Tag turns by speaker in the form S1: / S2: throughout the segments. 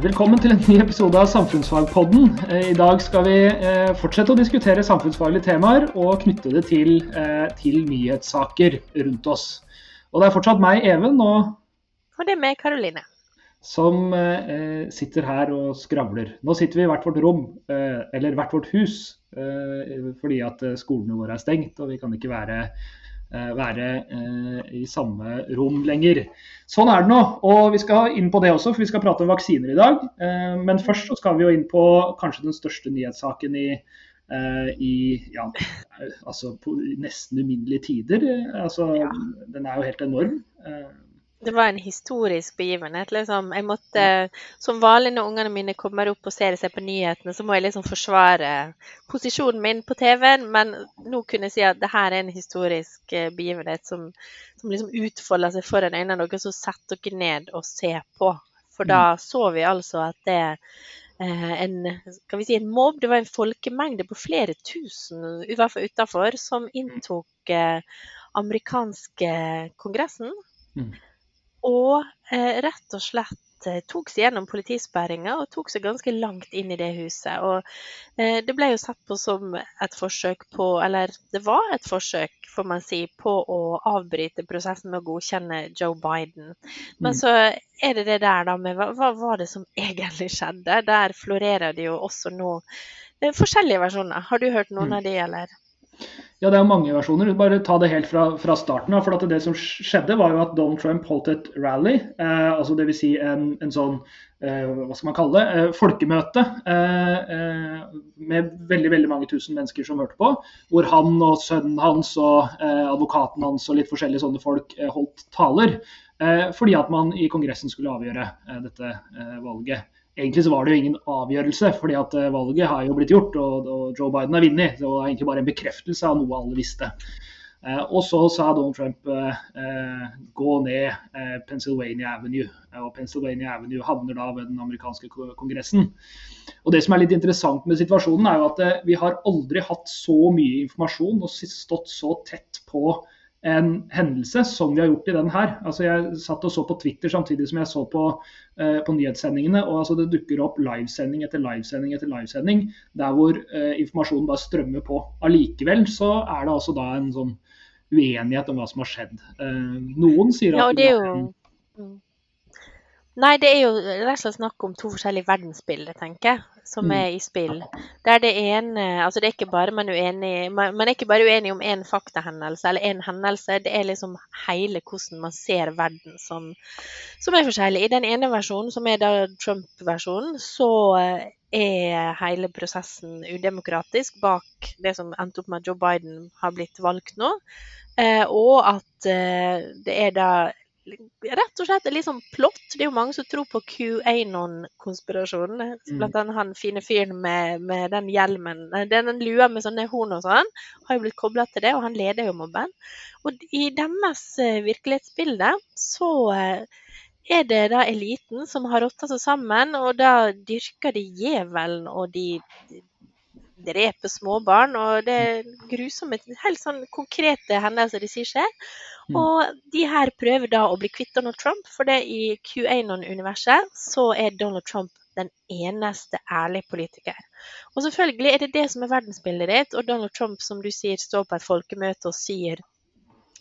S1: Velkommen til en ny episode av Samfunnsfagpodden. Eh, I dag skal vi eh, fortsette å diskutere samfunnsfaglige temaer og knytte det til, eh, til nyhetssaker rundt oss. Og det er fortsatt meg, Even, og
S2: Og det er meg, Karoline.
S1: som sitter her og skravler. Nå sitter vi i hvert vårt rom, eller hvert vårt hus, fordi at skolene våre er stengt og vi kan ikke være være eh, i samme rom lenger. Sånn er det nå. Og vi skal inn på det også, for vi skal prate om vaksiner i dag. Eh, men først så skal vi jo inn på kanskje den største nyhetssaken i, i ja, altså på nesten uminnelige tider. Altså, Den er jo helt enorm
S2: det var en historisk begivenhet. Liksom. Jeg måtte, som vanlig når ungene mine kommer opp og ser seg på nyhetene, så må jeg liksom forsvare posisjonen min på TV-en. Men nå kunne jeg si at det her er en historisk eh, begivenhet som, som liksom utfolder seg foran øynene deres. Så sett dere ned og se på. For da mm. så vi altså at det er en, skal vi si en mobb, det var en folkemengde på flere tusen, i hvert fall utenfor, som inntok eh, amerikanske kongressen. Mm og eh, rett og slett eh, tok seg gjennom politisperringa og tok seg ganske langt inn i det huset. Og eh, det ble jo sett på som et forsøk på, eller det var et forsøk, får man si, på å avbryte prosessen med å godkjenne Joe Biden. Men mm. så er det det der da med hva, var det som egentlig skjedde? Der florerer det jo også nå forskjellige versjoner. Har du hørt noen mm. av de, eller?
S1: Ja, det er mange versjoner. Bare ta det helt fra, fra starten av. For det som skjedde, var jo at Donald Trump holdt et rally. Eh, altså Dvs. Si en, en sånn eh, hva skal man kalle det, eh, folkemøte eh, eh, med veldig veldig mange tusen mennesker som hørte på. Hvor han og sønnen hans og eh, advokaten hans og litt forskjellige sånne folk holdt taler. fordi at man i Kongressen skulle avgjøre dette valget. Egentlig så var det jo ingen avgjørelse, fordi at eh, valget har jo blitt gjort og, og Joe Biden har vunnet. Det var egentlig bare en bekreftelse av noe alle visste. Eh, og så sa Donald Trump eh, eh gå ned eh, Pennsylvania Avenue. Og Pennsylvania Avenue havner da ved den amerikanske kongressen. Og Det som er litt interessant med situasjonen, er jo at vi har aldri hatt så mye informasjon og stått så tett på en hendelse som vi har gjort i den her. Altså jeg satt og så på Twitter samtidig som jeg så på, eh, på nyhetssendingene. og altså Det dukker opp livesending etter livesending etter livesending der hvor eh, informasjonen bare strømmer på. Allikevel så er det altså da en sånn uenighet om hva som har skjedd. Eh, noen sier at
S2: ja, det er jo... Nei, det er jo rett og slett snakk om to forskjellige verdensbilder, tenker jeg, som mm. er i spill. Der det ene Altså, det er ikke bare man uenig man, man er ikke bare uenig om én faktahendelse eller én hendelse, det er liksom hele hvordan man ser verden som, som er forskjellig. I den ene versjonen, som er da Trump-versjonen, så eh, er hele prosessen udemokratisk bak det som endte opp med at Joe Biden har blitt valgt nå. Eh, og at eh, det er da rett og slett litt sånn plott. Det er jo mange som tror på QAnon-konspirasjonen. Mm. Blant annet han fine fyren med, med, den hjelmen, den lua med sånne horn og sånn, har jo blitt kobla til det, og han leder jo mobben. Og i deres eh, virkelighetsbilde så eh, er det da eliten som har rotta seg sammen, og da dyrker de djevelen, og de dreper småbarn. Og det er grusomme, helt sånn konkrete hendelser de sier skjer. Og de her prøver da å bli kvitt Donald Trump, for det i QAnon-universet så er Donald Trump den eneste ærlige politiker. Og selvfølgelig er det det som er verdensbildet ditt, og Donald Trump, som du sier, står på et folkemøte og sier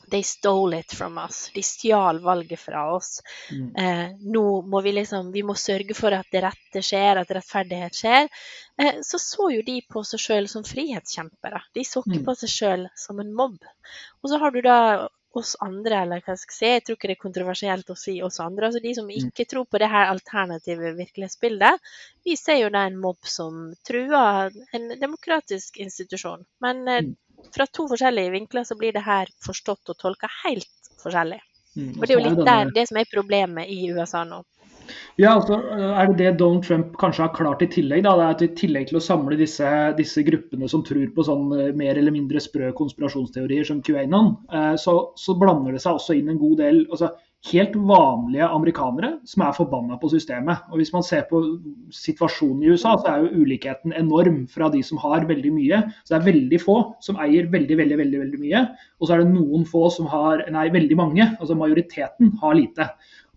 S2: They stole it from us. De stjal valget fra oss. Mm. Eh, nå må vi liksom Vi må sørge for at det rette skjer, at rettferdighet skjer. Eh, så så jo de på seg sjøl som frihetskjempere. De så ikke mm. på seg sjøl som en mobb. Og så har du da oss andre, eller hva skal jeg si, jeg tror ikke det er kontroversielt å si oss andre. altså De som mm. ikke tror på det her alternative virkelighetsbildet, vi ser jo da en mobb som truer en demokratisk institusjon. Men eh, fra to forskjellige vinkler så blir det her forstått og tolka helt forskjellig. Mm, og, det er jo litt der, det som er problemet i USA nå.
S1: Ja, altså er det det Donald Trump kanskje har klart i tillegg? da, det er at I tillegg til å samle disse, disse gruppene som tror på sånn eh, mer eller mindre sprø konspirasjonsteorier som QAnon, eh, så, så, blander det seg også inn en god del altså helt vanlige amerikanere som er forbanna på systemet. Og Hvis man ser på situasjonen i USA, så er jo ulikheten enorm fra de som har veldig mye. Så det er veldig få som eier veldig, veldig, veldig, veldig mye. Og så er det noen få som har Nei, veldig mange. Altså majoriteten har lite.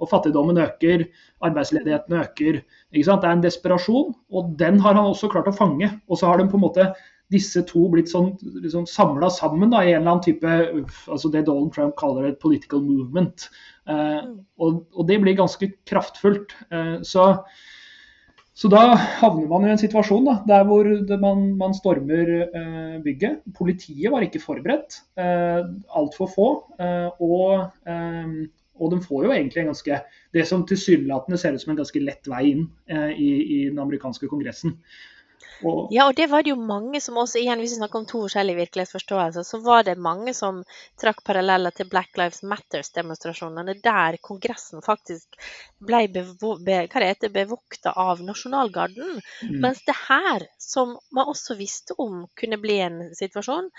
S1: Og fattigdommen øker, arbeidsledigheten øker. Det er en desperasjon, og den har han også klart å fange. Og så har de på en måte disse to blitt sånn liksom samla sammen da, i en eller annen type altså det Donald Trump kaller et political movement. Eh, mm. og, og, det blir ganske kraftfullt. Eh, så, så, da havner man i en situasjon da, der hvor man, man, stormer eh, bygget. Politiet var ikke forberedt. Eh, Altfor få. Eh, og, eh, og de får jo egentlig en ganske Det som tilsynelatende ser ut som en ganske lett vei inn i, i den amerikanske kongressen.
S2: Og... Ja, og det var det jo mange som også, igjen hvis vi snakker om to forskjellige virkelighetsforståelser, så var det mange som trakk paralleller til Black Lives Matters-demonstrasjonene, der Kongressen faktisk ble bevo be heter, bevokta av nasjonalgarden. Mm. Mens det her, som man også visste om kunne bli en situasjon,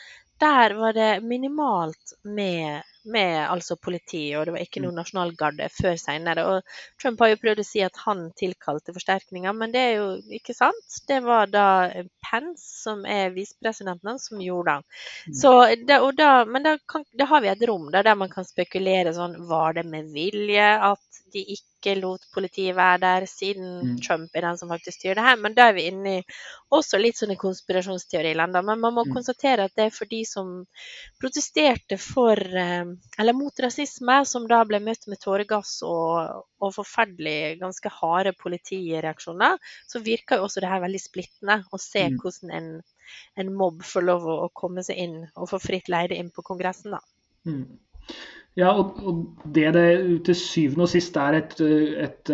S2: der var det minimalt med med altså politiet, og det var ikke mm. nasjonalgarde før senere. Og Trump har jo prøvd å si at han tilkalte forsterkninger, men det er jo ikke sant. Det var da Pence, som er visepresidenten, som gjorde det. Mm. Så det, da, men da, kan, da, har vi et rom der, der man kan spekulere sånn Var det med vilje at de ikke lot politiet være der, siden mm. Trump er den som faktisk styrer det her? Men da er vi inne i også litt sånne konspirasjonsteoriland. Men man må mm. konstatere at det er for de som protesterte for eh, eller mot rasisme, som da ble møtt med tåregass og, og forferdelig ganske harde politireaksjoner, så virker jo også det her veldig splittende. Å se mm. hvordan en, en, mobb får lov å, komme seg inn og få fritt leide inn på Kongressen. da.
S1: Ja, og, og, det det til syvende og sist er et, et, et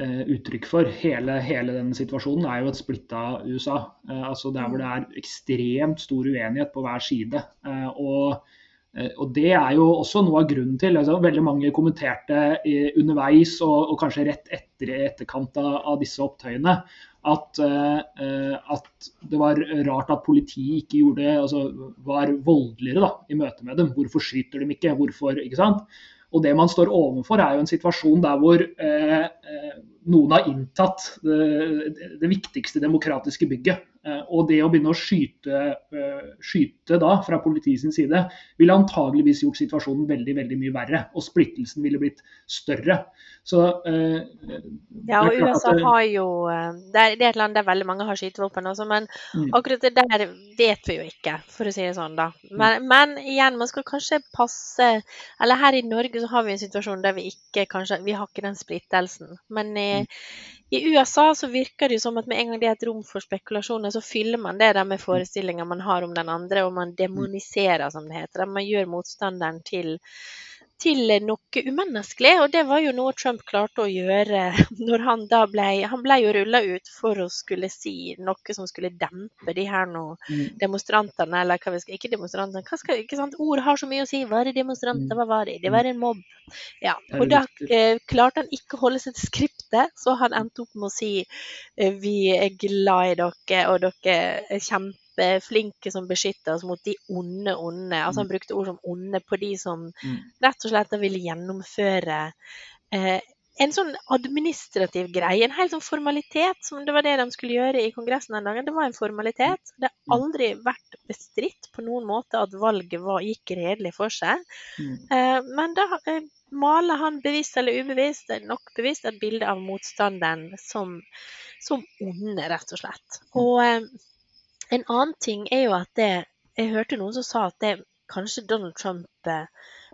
S1: uh, uttrykk for, hele, hele denne situasjonen, er jo et splitta USA. Uh, altså Der hvor det er ekstremt stor uenighet på hver side. Uh, og Eh, og Det er jo også noe av grunnen til altså, Veldig mange kommenterte underveis og, og kanskje rett etter etterkant av, av disse opptøyene at, uh, at, det var rart at politiet ikke gjorde, altså, var voldeligere da, i møte med dem. Hvorfor skyter de ikke? Hvorfor, ikke sant? Og Det man står overfor, er jo en situasjon der hvor uh, noen har inntatt det, det viktigste demokratiske bygget. Eh, og det å begynne å skyte, eh, skyte da fra politiets side ville antageligvis gjort situasjonen veldig veldig mye verre. Og splittelsen ville blitt større. Så,
S2: eh, ja, og USA det... har jo det er, er, et land der veldig mange har skytevåpen også, men mm. akkurat det der vet vi jo ikke, for å si det sånn, da. Mm. Men, men, igjen, man skal kanskje passe Eller her i Norge så har vi en situasjon der vi ikke kanskje Vi har ikke den splittelsen. Men i, mm. I USA så virker det jo som at med en gang det er et rom for spekulasjoner, så fyller man det der med mm. forestillinger man har om den andre, og man demoniserer, som det heter. Man gjør motstanderen til til noe umenneskelig. Og det var jo noe Trump klarte å gjøre når han da ble Han ble jo rulla ut for å skulle si noe som skulle dempe de her nå mm. demonstrantene, eller hva vi skal Ikke demonstrantene, hva skal, ikke sant? Ord har så mye å si. Var det demonstranter? Mm. Hva var det? Det var en mobb. Ja. Og da eh, klarte han ikke å holde seg til skriptet, så han endte opp med å si eh, vi er glad i dere, og dere er kjempe kjempeflinke som beskytter oss mot de onde onde. Altså Han mm. brukte ord som onde på de som mm. rett og slett ville gjennomføre eh, en sånn administrativ greie, en helt sånn formalitet. som Det var det de skulle gjøre i Kongressen den dagen. Det var en formalitet. Det har aldri vært bestridt på noen måte at valget var, gikk redelig for seg. Mm. Eh, men da eh, maler han bevisst eller ubevisst, nok bevisst, et bilde av motstanderen som, som onde, rett og slett. Og eh, en annen ting er jo at det Jeg hørte noen som sa at det kanskje Donald Trump eh,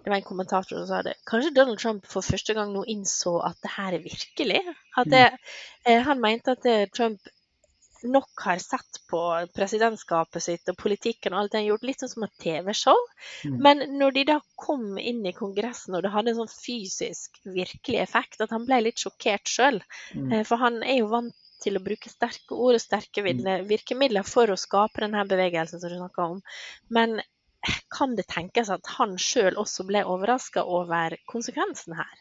S2: Det var en kommentator som sa det. Kanskje Donald Trump for første gang nå innså at det her er virkelig. At det, mm. han mente at det, Trump nok har sett på presidentskapet sitt og politikken og alt det han har gjort, litt sånn som et TV-show. Mm. Men når de da kom inn i Kongressen og det hadde en sånn fysisk, virkelig effekt, at han ble litt sjokkert sjøl. Mm. Eh, for han er jo vant til å bruke sterke ord og sterke mm. virkemidler for å skape denne bevegelsen som du snakker om. Men kan det tenkes at han sjøl også ble overraska over konsekvensen her?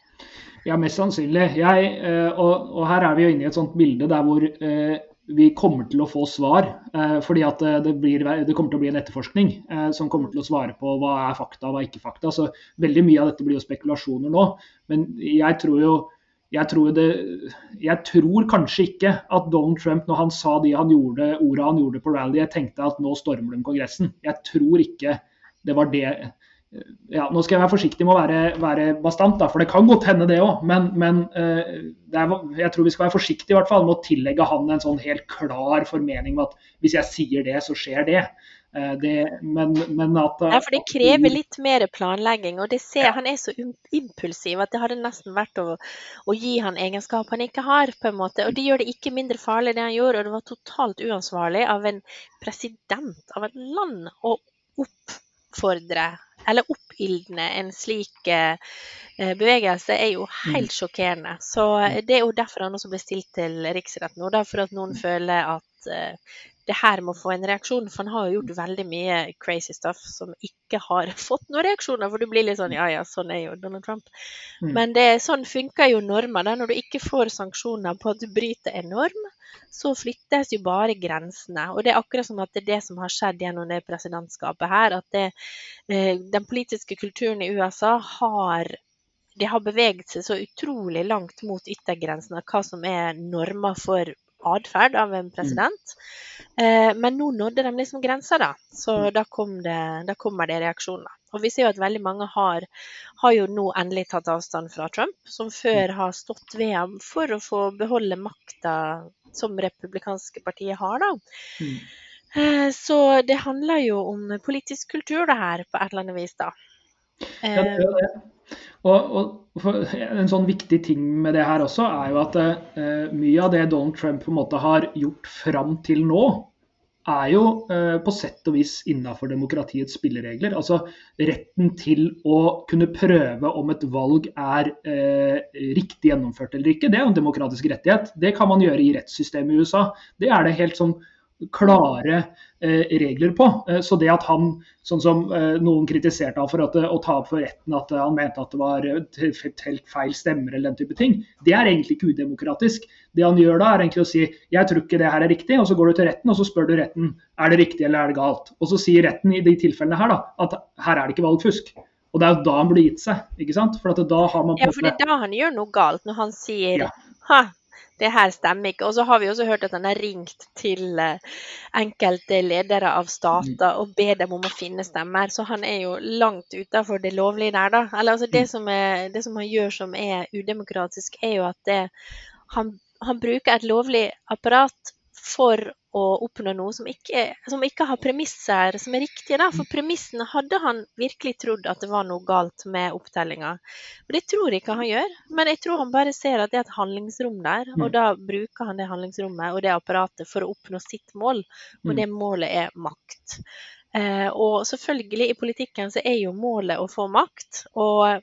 S1: Ja, mest sannsynlig. Jeg, eh, og, og, her er vi jo inne i et sånt bilde der hvor eh, vi kommer til å få svar. Eh, fordi at det, blir, det, kommer til å bli en etterforskning som kommer til å svare på hva er fakta og hva er ikke fakta. Så veldig mye av dette blir jo spekulasjoner nå. Men jeg tror jo jeg tror, det, jeg tror kanskje ikke at Donald Trump, når han sa de han gjorde, ordet han gjorde på rally, jeg tenkte at nå stormer de Kongressen. Jeg tror ikke det var det ja, Nå skal jeg være forsiktig med å være, være bastant, da, for det kan godt hende det òg. Men, men det er, jeg tror vi skal være forsiktige i hvert fall med å tillegge han en sånn helt klar formening om at hvis jeg sier det, så skjer det. Uh, det men, men, at
S2: Ja, for det krever litt mer planlegging. Og det ser, ja. han er så impulsiv at det hadde nesten vært å, å, gi han egenskap han ikke har, på en måte. Og det gjør det ikke mindre farlig det han gjorde, og det var totalt uansvarlig av en president av et land å oppfordre eller oppildne en slik eh, bevegelse, er jo mm. helt sjokkerende. Så eh, Det er jo derfor han også ble stilt til riksretten. Og for at noen mm. føler at eh, det her må få en reaksjon. For han har jo gjort veldig mye crazy stuff som ikke har fått noen reaksjoner. For du blir litt sånn ja ja, sånn er jo Donald Trump. Mm. Men det, sånn funker jo normer. da, Når du ikke får sanksjoner på at du bryter en norm, så flyttes jo bare grensene. Og det er akkurat som at det er det som har skjedd gjennom det presidentskapet her. At det, eh, den politiske kulturen i USA har det har beveget seg så utrolig langt mot yttergrensene av hva som er normer for atferd av en president. Mm. men nå nådde de liksom grensa, da. Så mm. da, kom det, da, kommer det reaksjoner. Og vi ser jo at veldig mange har, har, jo nå endelig tatt avstand fra Trump, som før har stått ved ham for å få beholde makta som republikanske partiet har, da. Mm. Eh, så det handler jo om politisk kultur, det her, på et eller annet vis, da.
S1: Ja, det gjør det. Og, og En sånn viktig ting med det her også er jo at uh, mye av det Donald Trump på en måte har gjort fram til nå, er jo uh, på sett og vis innafor demokratiets spilleregler. Altså retten til å kunne prøve om et valg er uh, riktig gjennomført eller ikke. Det er jo en demokratisk rettighet. Det kan man gjøre i rettssystemet i USA. Det er det helt sånn klare eh, regler på. Eh, så det at han, sånn som eh, noen kritiserte han for at, å ta opp for retten at han mente at det var helt feil stemmer eller den type ting, det er egentlig ikke udemokratisk. Det han gjør da, er egentlig å si jeg tror ikke det her er riktig, og så går du til retten og så spør du retten er det riktig eller er det galt. Og så sier retten i de tilfellene her da, at her er det ikke valgfusk. Og det er jo da han blir gitt seg. ikke sant? For da har man
S2: Ja, for det er da han gjør noe galt, når han sier ja. ha, det her stemmer ikke. Og så har vi også hørt at han har ringt til eh, enkelte ledere av stater og ber dem om å finne stemmer. Så han er jo langt utafor det lovlige der, da. Eller altså det som, er, det som han gjør som er udemokratisk, er jo at det, han, han bruker et lovlig apparat for å oppnå noe som ikke, som ikke, har premisser som er riktige. Da. For premissene hadde han virkelig trodd at det var noe galt med opptellinga. Og det tror jeg ikke han gjør, men jeg tror han bare ser at det er et handlingsrom der. Og mm. da bruker han det handlingsrommet og det apparatet for å oppnå sitt mål, og det mm. målet er makt. Eh, og selvfølgelig, i politikken så er jo målet å få makt. og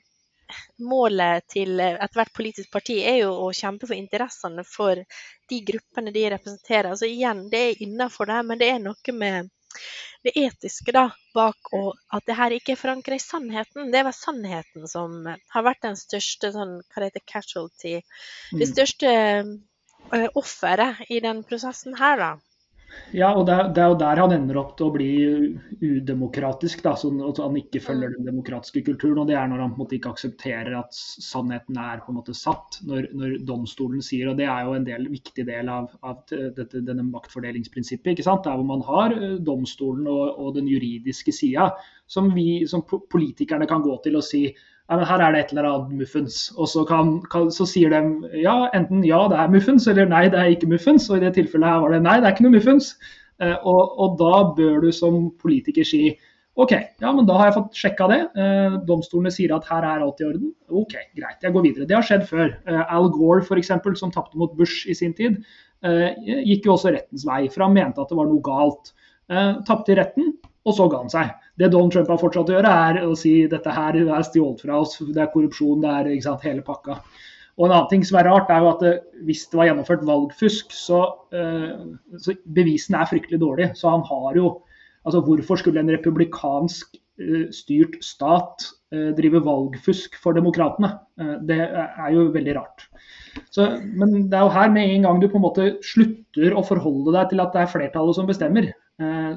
S2: målet til ethvert politisk parti er jo å kjempe for interessene for de gruppene de representerer. Altså igjen, det er innafor det, men det er noe med det etiske da, bak og at det her ikke er forankra i sannheten. Det er vel sannheten som har vært den største sånn, hva det heter, casualty, det mm. største uh, offeret i den prosessen her, da.
S1: Ja, og det er, jo der han ender opp til å bli udemokratisk. Da, så at han ikke følger den demokratiske kulturen. og Det er når han på en måte ikke aksepterer at sannheten er på en måte satt. Når, når domstolen sier, og det er jo en del, viktig del av, av dette, denne maktfordelingsprinsippet. ikke sant? Der hvor man har eh, domstolen og, og den juridiske sida, som som politikerne kan gå til og si ja, men her er det et eller annet muffens. Og så, kan, kan, så, sier de ja, enten ja, det er muffens, eller nei, det er ikke muffens. Og i det tilfellet her var det nei, det er ikke noe muffens. Eh, og, og, da bør du som politiker si OK, ja, men da har jeg fått sjekka det. Eh, domstolene sier at her er alt i orden. OK, greit, jeg går videre. Det har skjedd før. Eh, Al Gore f.eks., som tapte mot Bush i sin tid, eh, gikk jo også rettens vei, for han mente at det var noe galt. Eh, tapte i retten, og så ga han seg. Det Donald Trump har fortsatt å gjøre, er å si dette her er stjålet fra oss, det er korrupsjon, det er sant, hele pakka. Og en annen ting som er rart, er jo at det, hvis det var gjennomført valgfusk, så, uh, så bevisene er fryktelig dårlige. Så han har jo Altså hvorfor skulle en republikansk styrt stat drive valgfusk for demokratene. Det er jo veldig rart. Så, men det er jo her med en gang du på en måte slutter å forholde deg til at det er flertallet som bestemmer,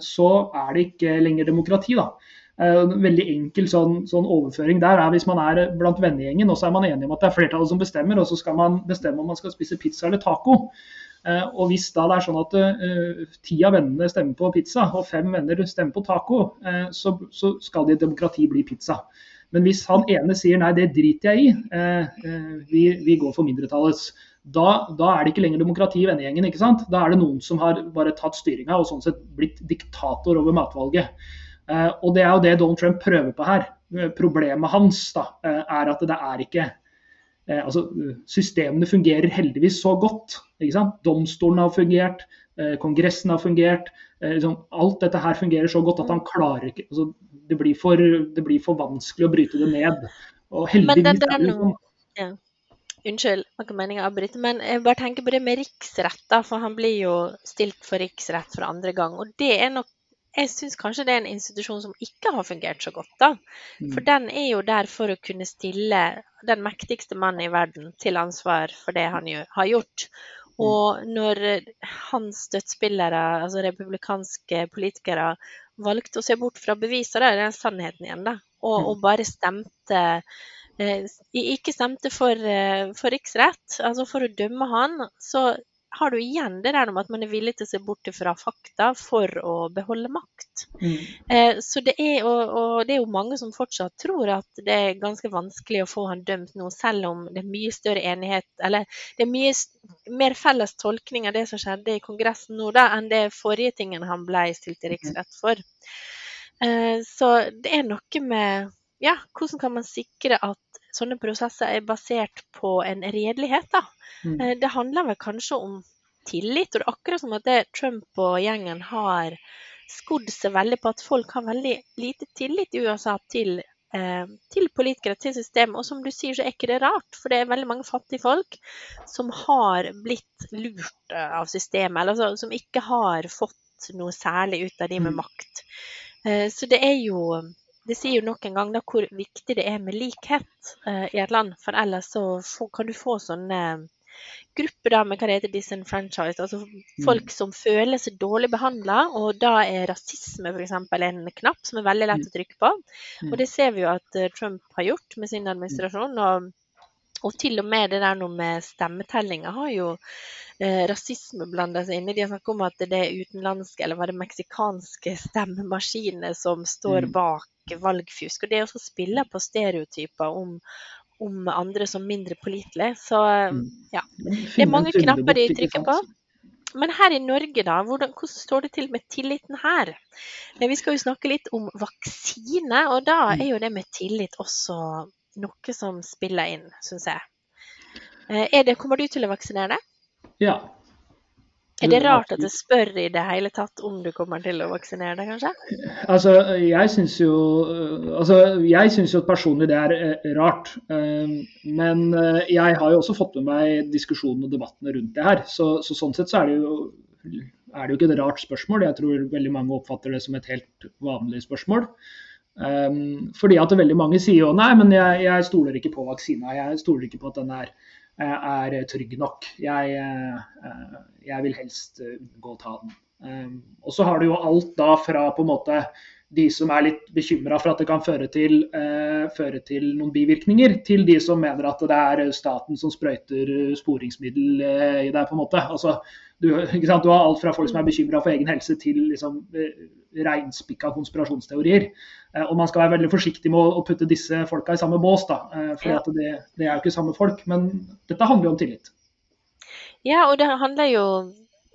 S1: så er det ikke lenger demokrati. da. En veldig enkel sånn, sånn, overføring der er hvis man er blant vennegjengen og så er man enig om at det er flertallet som bestemmer, og så skal man bestemme om man skal spise pizza eller taco. Eh, og hvis da det er sånn at ti av vennene stemmer på pizza, og fem venner stemmer på taco, så, så, skal det i demokrati bli pizza. Men hvis han ene sier nei, det driter jeg i, vi, vi, går for mindretallets, da, da, er det ikke lenger demokrati i vennegjengen. ikke sant? Da er det noen som har bare tatt styringa og sånn sett blitt diktator over matvalget. og det er jo det Donald Trump prøver på her. Problemet hans da, er at det er ikke eh, altså, Systemene fungerer heldigvis så godt. ikke sant? Domstolen har fungert, eh, Kongressen har fungert. Eh, liksom, alt dette her fungerer så godt at han klarer ikke altså, det, blir for, det, blir for, vanskelig å bryte det ned. Og heldigvis
S2: Men det, er det sånn. Ja. Unnskyld, det var ikke meningen å avbryte, men jeg bare tenker på det med riksrett. da, For han blir jo stilt for riksrett for andre gang. Og det er nok jeg syns kanskje det er en institusjon som ikke har fungert så godt. da. For mm. den er jo der for å kunne stille den mektigste mannen i verden til ansvar for det han har gjort. Mm. Og når hans støttespillere, altså republikanske politikere, valgte å se bort fra beviser, da er det sannheten igjen, da. Og, mm. og bare stemte ikke stemte for, eh, for riksrett, altså for å dømme han, så har du igjen det der om at man er villig til å se bort fra fakta for å beholde makt. Mm. Eh, så det er, og, og, det er jo mange som fortsatt tror at det er ganske vanskelig å få han dømt nå, selv om det er mye større enighet, eller det er mye mer felles tolkning av det som skjedde i Kongressen nå, da, enn det forrige tingen han ble stilt i riksrett for. Eh, så det er noe med ja, hvordan kan man sikre at sånne prosesser er basert på en redelighet, da? Mm. Eh, det handler vel kanskje om tillit. Og det er akkurat som at det Trump og gjengen har skodd seg veldig på at folk har veldig lite tillit i USA til, eh, til politikere, til systemet. Og som du sier, så er ikke det rart, for det er veldig mange fattige folk som har blitt lurt av systemet, eller altså, som ikke har fått noe særlig ut av de med mm. makt. Eh, så det er jo det sier jo nok en gang da hvor viktig det er med likhet eh, i et land. For ellers så får, kan du få sånne grupper da med hva det heter disenfranchised, altså folk mm. som føler seg dårlig behandla. Og da er rasisme f.eks. en knapp som er veldig lett mm. å trykke på. Og det ser vi jo at uh, Trump har gjort med sin administrasjon. og og til og med det der noe med stemmetellinga har jo eh, rasisme blanda seg inn i. De har snakket om at det er utenlandske, eller var det meksikanske stemmemaskiner som står bak valgfusk. Og det også spiller på stereotyper om, om andre som mindre pålitelige. Så mm. ja. Det er mange knapper de trykker på. Men her i Norge, da, hvordan, hvordan, står det til med tilliten her? Vi skal jo snakke litt om vaksine, og da mm. er jo det med tillit også noe som spiller inn, syns jeg. Eh, det, kommer du til å vaksinere deg?
S1: Ja,
S2: er det rart at jeg spør i det hele tatt om du kommer til å vaksinere deg, kanskje?
S1: Altså, jeg syns jo, altså, jo personlig det er eh, rart. Eh, men eh, jeg har jo også fått med meg diskusjonen og debattene rundt det her. Så, så sånn sett så er det, jo, er det jo ikke et rart spørsmål. Jeg tror veldig mange oppfatter det som et helt vanlig spørsmål. Fordi at veldig mange sier jo nei, men jeg, jeg stoler ikke på vaksina. Jeg stoler ikke på at den er er trygg nok. Jeg, eh, jeg vil helst unngå å ta den. Um, og så har du jo alt da fra på en måte de som er litt bekymra for at det kan føre til, uh, føre til, noen bivirkninger, til de som mener at det er staten som sprøyter sporingsmiddel uh, i deg. på en måte. Altså, du, du, har alt fra folk som er bekymra for egen helse, til liksom, reinspikka konspirasjonsteorier. Eh, og man skal være veldig forsiktig med å putte disse folka i samme bås, da. Eh, for det, det, er jo ikke samme folk. Men dette handler jo om tillit.
S2: Ja, og det handler jo,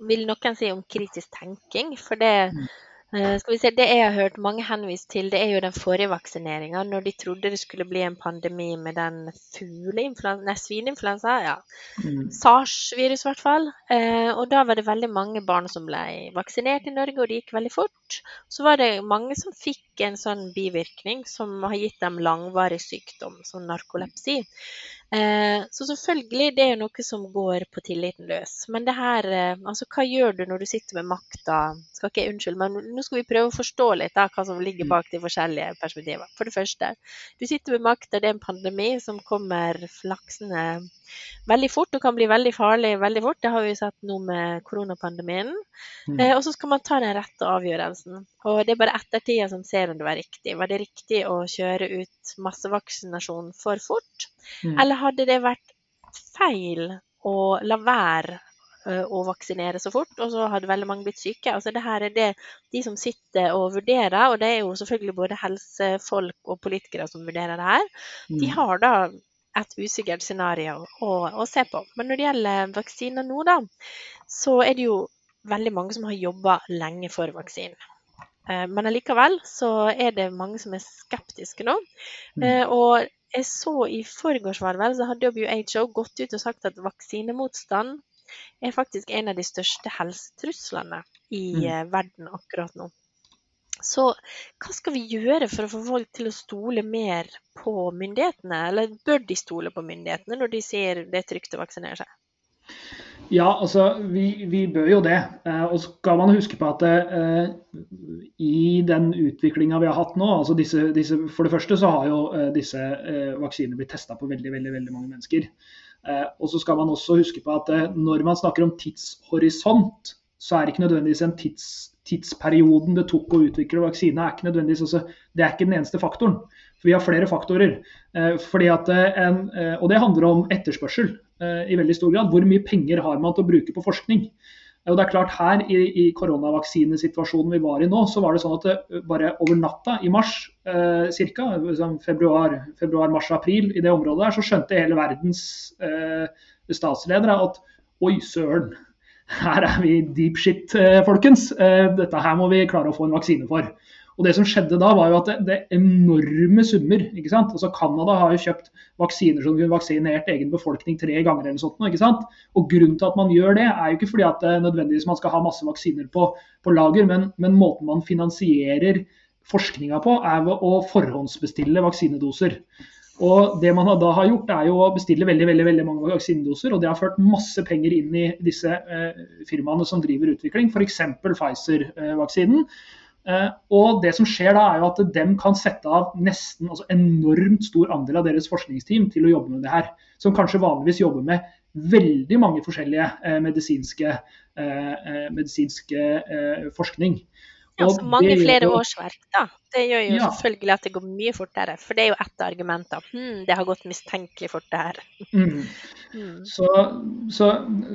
S2: vil noen si, om kritisk tenking. For det mm. Eh, skal vi se, Det jeg har hørt mange henvise til, det er jo den forrige vaksineringa. Når de trodde det skulle bli en pandemi med den fugleinfluensa, svineinfluensa, ja. Mm. SARS-virus i hvert fall. Eh, og da var det veldig mange barn som ble vaksinert i Norge, og det gikk veldig fort. Så var det mange som fikk ikke en sånn bivirkning som har gitt dem langvarig sykdom, som narkolepsi. Eh, så selvfølgelig, det er jo noe som går på tilliten løs. Men det her, eh, altså hva gjør du når du sitter med makta? Skal ikke jeg unnskylde, men nå skal vi prøve å forstå litt da, hva som ligger bak de forskjellige perspektivene. For det første, du sitter med makta, det er en pandemi som kommer flaksende veldig fort og kan bli veldig farlig veldig fort. Det har vi sett nå med koronapandemien. Mm. Eh, og så skal man ta den rette avgjørelsen. Og det er bare ettertida som ser om det var riktig. Var det riktig å kjøre ut massevaksinasjon for fort? Mm. Eller hadde det vært feil å la være eh, å vaksinere så fort, og så hadde veldig mange blitt syke. Altså det her er det de som sitter og vurderer, og det er jo selvfølgelig både helsefolk og politikere som vurderer det her. Mm. De har da et usikkert scenario å, å, se på. Men når det gjelder vaksiner nå, da, så er det jo veldig mange som har jobba lenge for vaksinen. Eh, men allikevel så er det mange som er skeptiske nå. Mm. Eh, og jeg så i forgårs var vel, så har WHO gått ut og sagt at vaksinemotstand er faktisk en av de største helsetruslene i mm. Eh, verden akkurat nå. Så hva skal vi gjøre for å få folk til å stole mer på myndighetene, eller bør de stole på myndighetene når de sier det er trygt å vaksinere seg?
S1: Ja, altså vi, vi, bør jo det. Eh, og skal man huske på at eh, i den utviklinga vi har hatt nå, altså disse, disse, for det første så har jo eh, disse eh, vaksinene blitt testa på veldig, veldig, veldig mange mennesker. Eh, og så skal man også huske på at eh, når man snakker om tidshorisont, så er det ikke nødvendigvis en tids, tidsperioden det tok å utvikle vaksine, er ikke nødvendigvis også, det er ikke den eneste faktoren. For vi har flere faktorer. fordi at en, og det handler om etterspørsel. Eh, i veldig stor grad. Hvor mye penger har man til å bruke på forskning? Og det er klart her I, i koronavaksinesituasjonen vi var i nå, så var det sånn at det, eh, bare over natta i mars, eh, cirka, Liksom februar, februar, mars, april, i det området der, så skjønte hele verdens eh, statsledere at oi søren, her er vi deep shit, eh, folkens. Eh, dette her må vi klare å få en vaksine for. Og Det som skjedde da, var jo at det, det enorme summer. ikke sant? Altså Canada har jo kjøpt vaksiner som kunne vaksinert egen befolkning tre ganger. eller sånt, ikke sant? Og Grunnen til at man gjør det, er jo ikke fordi at det nødvendigvis man skal ha masse vaksiner på, på lager, men, men, måten man finansierer forskninga på, er ved å forhåndsbestille vaksinedoser. Og Det man da har gjort, er jo å bestille veldig veldig, veldig mange vaksinedoser. og Det har ført masse penger inn i disse eh, firmaene som driver utvikling, f.eks. Pfizer-vaksinen. Eh, og det som skjer da er jo at dem kan sette av nesten altså enormt stor andel av deres forskningsteam til å jobbe med det her. Som kanskje vanligvis jobber med veldig mange forskjellige eh, medisinske, eh, eh medisinske eh, forskning.
S2: Ja, så mange flere årsverk, da. Det gjør jo ja. selvfølgelig at det går mye fortere. For det er jo ett av argumentene. Hm, det har gått mistenkelig fort, det her. Mm.
S1: Mm. Så, så,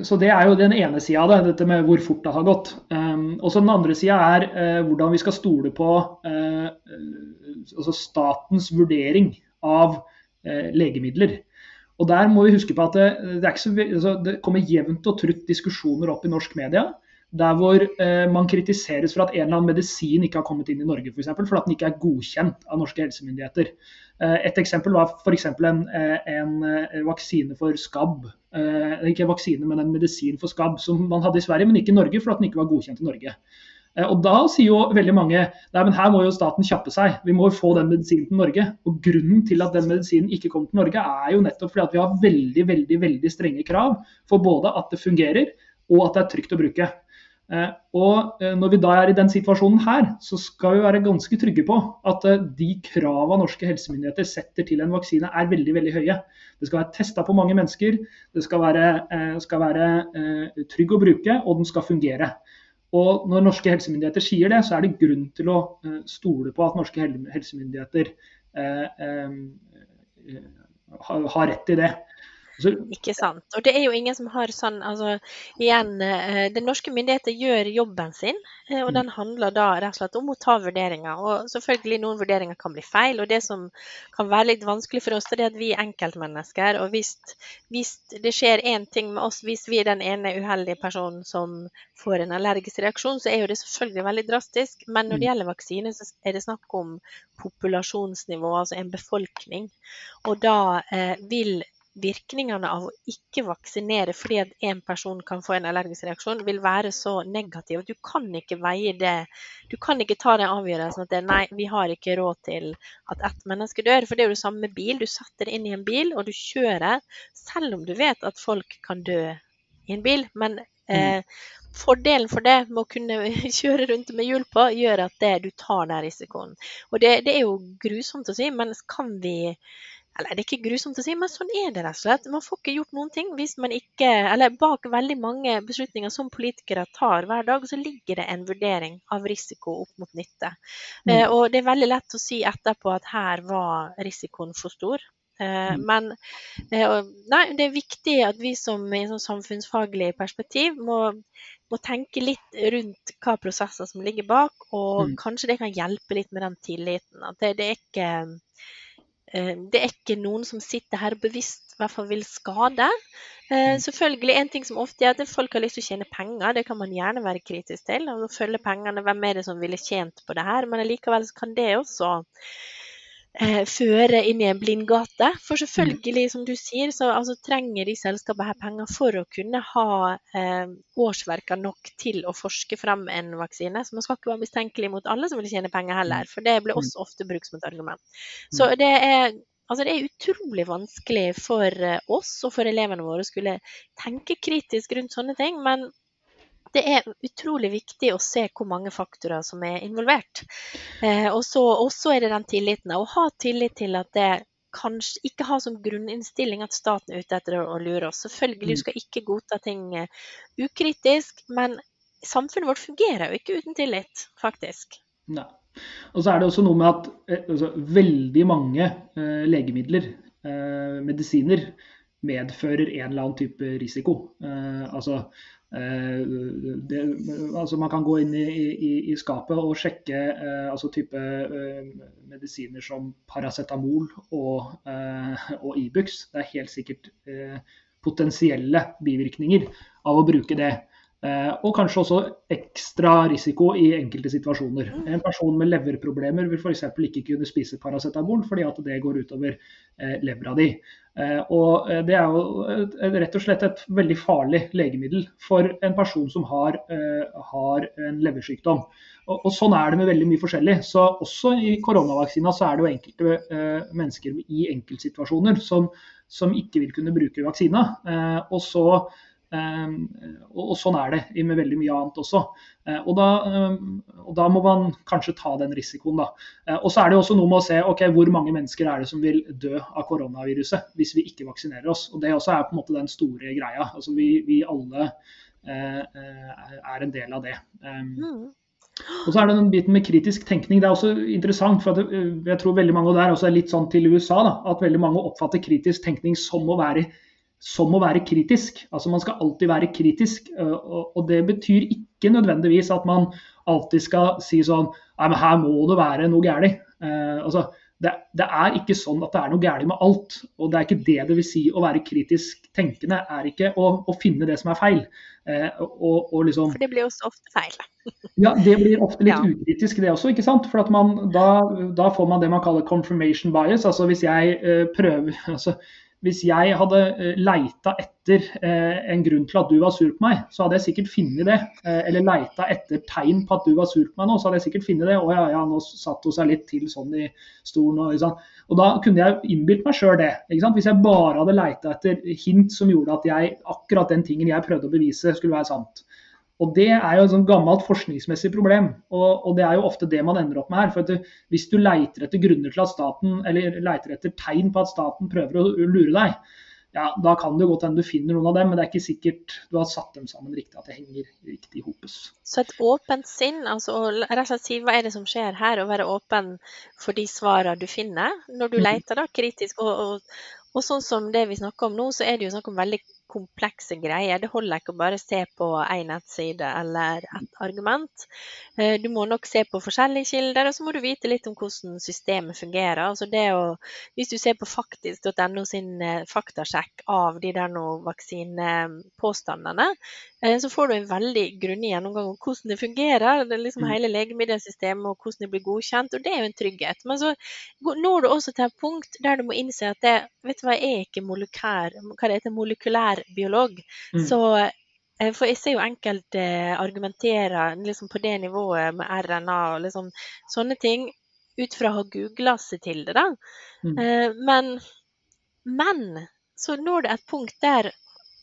S1: så, det er jo den ene sida av det, dette med hvor fort det har gått. Um, og så den andre sida er uh, hvordan vi skal stole på uh, altså statens vurdering av uh, legemidler. Og der må vi huske på at det, det, så, altså, det kommer jevnt og trutt diskusjoner opp i norsk media der hvor eh, man kritiseres for at en eller annen medisin ikke har kommet inn i Norge, f.eks. For, for at den ikke er godkjent av norske helsemyndigheter. Eh, et eksempel var f.eks. En, eh, en, eh, vaksine for skabb. Eh, ikke en vaksine, men en medisin for skabb som man hadde i Sverige, men ikke i Norge, for at den ikke var godkjent i Norge. Eh, og Da sier jo veldig mange nei, men her må jo staten kjappe seg, vi må jo få den medisinen til Norge. Og Grunnen til at den medisinen ikke kommer til Norge, er jo nettopp fordi at vi har veldig veldig, veldig strenge krav for både at det fungerer og at det er trygt å bruke. Eh, og eh, Når vi da er i den situasjonen her, så skal vi være ganske trygge på at eh, de kravene norske helsemyndigheter setter til en vaksine er veldig veldig høye. Det skal være testa på mange mennesker, det skal være, skal være trygg å bruke, og den skal fungere. Og Når norske helsemyndigheter sier det, så er det grunn til å stole på at norske helsemyndigheter har rett i det.
S2: Ikke sant. Og det er jo ingen som har sånn altså igjen, eh, Den norske myndigheter gjør jobben sin, eh, og mm. den handler da rett og slett om å ta vurderinger. Og selvfølgelig noen vurderinger kan bli feil. Og det som kan være litt vanskelig for oss, det er at vi er enkeltmennesker. Og hvis, hvis det skjer én ting med oss, hvis vi er den ene uheldige personen som får en allergisk reaksjon, så er jo det selvfølgelig veldig drastisk. Men når det mm. gjelder vaksine, så er det snakk om populasjonsnivå, altså en befolkning. Og da eh, vil virkningene av å ikke vaksinere fordi at en person kan få en allergisk reaksjon, vil være så negativ at du kan ikke veie det Du kan ikke ta den avgjørelsen at det, nei, vi har ikke råd til at ett menneske dør. For det er jo det samme med bil. Du setter det inn i en bil, og du kjører selv om du vet at folk kan dø i en bil. Men eh, fordelen for det med å kunne kjøre rundt med hjul på, gjør at det, du tar den risikoen. Og det, det, er jo grusomt å si, men kan vi eller det er ikke grusomt å si, men sånn er det rett og slett. Man får ikke gjort noen ting hvis man ikke Eller bak veldig mange beslutninger som politikere tar hver dag, så ligger det en vurdering av risiko opp mot nytte. Mm. Eh, og det er veldig lett å si etterpå at her var risikoen for stor. Eh, mm. Men eh, nei, det er viktig at vi som i sånn samfunnsfaglig perspektiv må, må, tenke litt rundt hva prosesser som ligger bak, og mm. kanskje det kan hjelpe litt med den tilliten. At det, det er ikke det er ikke noen som sitter her bevisst i hvert fall vil skade. Eh, mm. Selvfølgelig, En ting som ofte er at folk har lyst til å tjene penger, det kan man gjerne være kritisk til. og Følge pengene, hvem er det som ville tjent på det her? Men likevel kan det også eh, føre inn i en blindgate. For mm. selvfølgelig, som du sier, så altså, trenger de selskapene her penger for å kunne ha eh, årsverker nok til å forske frem en vaksine. Så man skal ikke være mistenkelig mot alle som vil tjene penger heller, for det blir mm. også ofte brukt som et argument. Så det er Altså det er utrolig vanskelig for eh, oss og for elevene våre å skulle tenke kritisk rundt sånne ting. Men det er utrolig viktig å se hvor mange faktorer som er involvert. Eh, og så er det den tilliten. Å ha tillit til at det kanskje ikke ha som grunninnstilling at staten er ute etter å lure oss. Selvfølgelig mm. skal ikke godta ting uh, ukritisk, men samfunnet vårt fungerer jo ikke uten tillit, faktisk.
S1: Nei. Og så er det også noe med at eh, altså, veldig mange eh, legemidler, eh, medisiner, medfører en eller annen type risiko. Eh, altså Eh, det, altså man kan gå inn i, i, i skapet og sjekke eh, altså type eh, medisiner som paracetamol og, eh, og Ibux. Det er helt sikkert eh, potensielle bivirkninger av å bruke det. Eh, og kanskje også ekstra risiko i enkelte situasjoner. Mm. En person med leverproblemer vil f.eks. ikke kunne spise paracetamol fordi at det går utover levra di. Eh, og eh, Det er jo rett og slett et veldig farlig legemiddel for en person som har, eh, har en leversykdom. Og, og, Sånn er det med veldig mye forskjellig. Så Også i koronavaksina så er det jo enkelte mennesker i enkeltsituasjoner som, som, ikke vil kunne bruke vaksina. Og så og, sånn er det med veldig mye annet også. Eh, og da, ehm, og da, må man kanskje ta den risikoen, da. Eh, og så er det også noe med å se ok, hvor mange mennesker er det som vil dø av koronaviruset hvis vi ikke vaksinerer oss. Og Det også er på en måte den store greia. Altså Vi, vi alle eh, er en del av det. Mm. Og så er det den biten med kritisk tenkning. Det er også interessant, for jeg tror veldig mange der også er litt sånn til USA, da, at veldig mange oppfatter kritisk tenkning som å være som å være kritisk. Altså Man skal alltid være kritisk. Øh, og det betyr ikke nødvendigvis at man alltid skal si sånn Nei, men her må det være noe galt. Uh, altså, det, det, er ikke sånn at det er noe galt med alt. Og det er ikke det det vil si å være kritisk tenkende. er ikke å, å finne det som er feil. Uh, og, og liksom,
S2: For det blir jo så ofte feil.
S1: ja, det blir ofte litt ja. ukritisk det også, ikke sant. For man, da, da, får man det man kaller confirmation bias. Altså hvis jeg uh, prøver altså, hvis jeg hadde eh, leita etter eh, en grunn til at du var sur på meg, så hadde jeg sikkert funnet det. Eh, eller leita etter tegn på at du var sur på meg nå, så hadde jeg sikkert funnet det. Å ja, ja, nå satt hun seg litt til sånn i stolen. Og, sånn. og da kunne jeg innbilt meg sjøl det. Hvis jeg bare hadde leita etter hint som gjorde at jeg, akkurat den tingen jeg prøvde å bevise, skulle være sant. Og Det er jo et sånn gammelt forskningsmessig problem, og, og, det er jo ofte det man ender opp med her. for at Hvis du leiter etter grunner til at staten, eller leiter etter tegn på at staten prøver å lure deg, ja, da kan det godt hende du finner noen av dem, men det er ikke sikkert du har satt dem sammen riktig, at det henger riktig i hopes.
S2: Så et åpent sinn, altså rett og slett si hva er det som skjer her, og være åpen for de svarene du finner når du mm. leter da, kritisk. Og, og, og, sånn som det vi snakker om nå, så er det jo snakk om veldig komplekse greier. Det holder ikke å bare se på én nettside eller et argument. Eh, du må nok se på forskjellige kilder, og så må du vite litt om hvordan systemet fungerer. Altså det å, hvis du ser på faktisk.no sin eh, faktasjekk av de der vaksinepåstandene, eh, så får du en veldig grundig gjennomgang om hvordan det fungerer. Det er liksom mm. hele legemiddelsystemet og hvordan det blir godkjent, og det er jo en trygghet. Men så når du også til et punkt der du må innse at det, vet du hva, er ikke molekylær, hva det heter, molekylærbiolog. Mm. Så eh, for jeg ser jo enkelte argumentere liksom på det nivået med RNA og liksom sånne ting ut fra å ha googla seg til det, da. Mm. Eh, men, men så når det et punkt der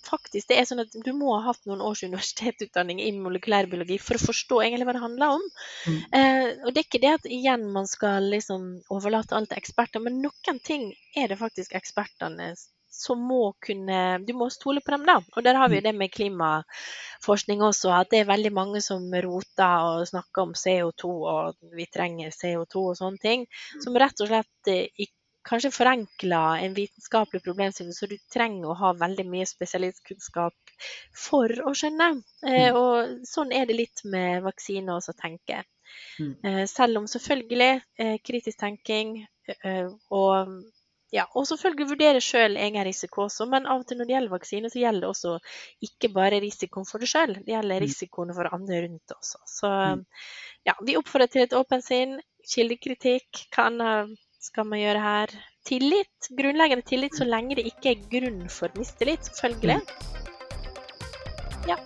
S2: faktisk det er sånn at du må ha hatt noen års universitetsutdanning i molekylærbiologi for å forstå egentlig hva det handler om. Mm. Eh, og det er ikke det at igjen man skal liksom overlate alt til eksperter, men noen ting er det faktisk ekspertene som må kunne Du må stole på dem, da. Og der har vi jo mm. det med klimaforskning også, at det er veldig mange som roter og snakker om CO2 og vi trenger CO2 og sånne ting, mm. som rett og slett eh, kanskje forenkler en vitenskapelig problemstilling, så du trenger å ha veldig mye spesialistkunnskap for å skjønne. Eh, mm. og sånn er det litt med vaksiner også, tenker jeg. Eh, selv om selvfølgelig kritisk tenking og ja, og selvfølgelig vurdere sjøl egen risiko også, men av og til når det gjelder vaksine, så gjelder det også ikke bare risikoen for deg sjøl, det gjelder mm. risikoen for andre rundt også. Så ja, vi oppfordrer til et åpent sinn, kildekritikk, hva annet skal man gjøre her? Tillit. Grunnleggende tillit så lenge det ikke er grunn for mistillit, selvfølgelig. Ja.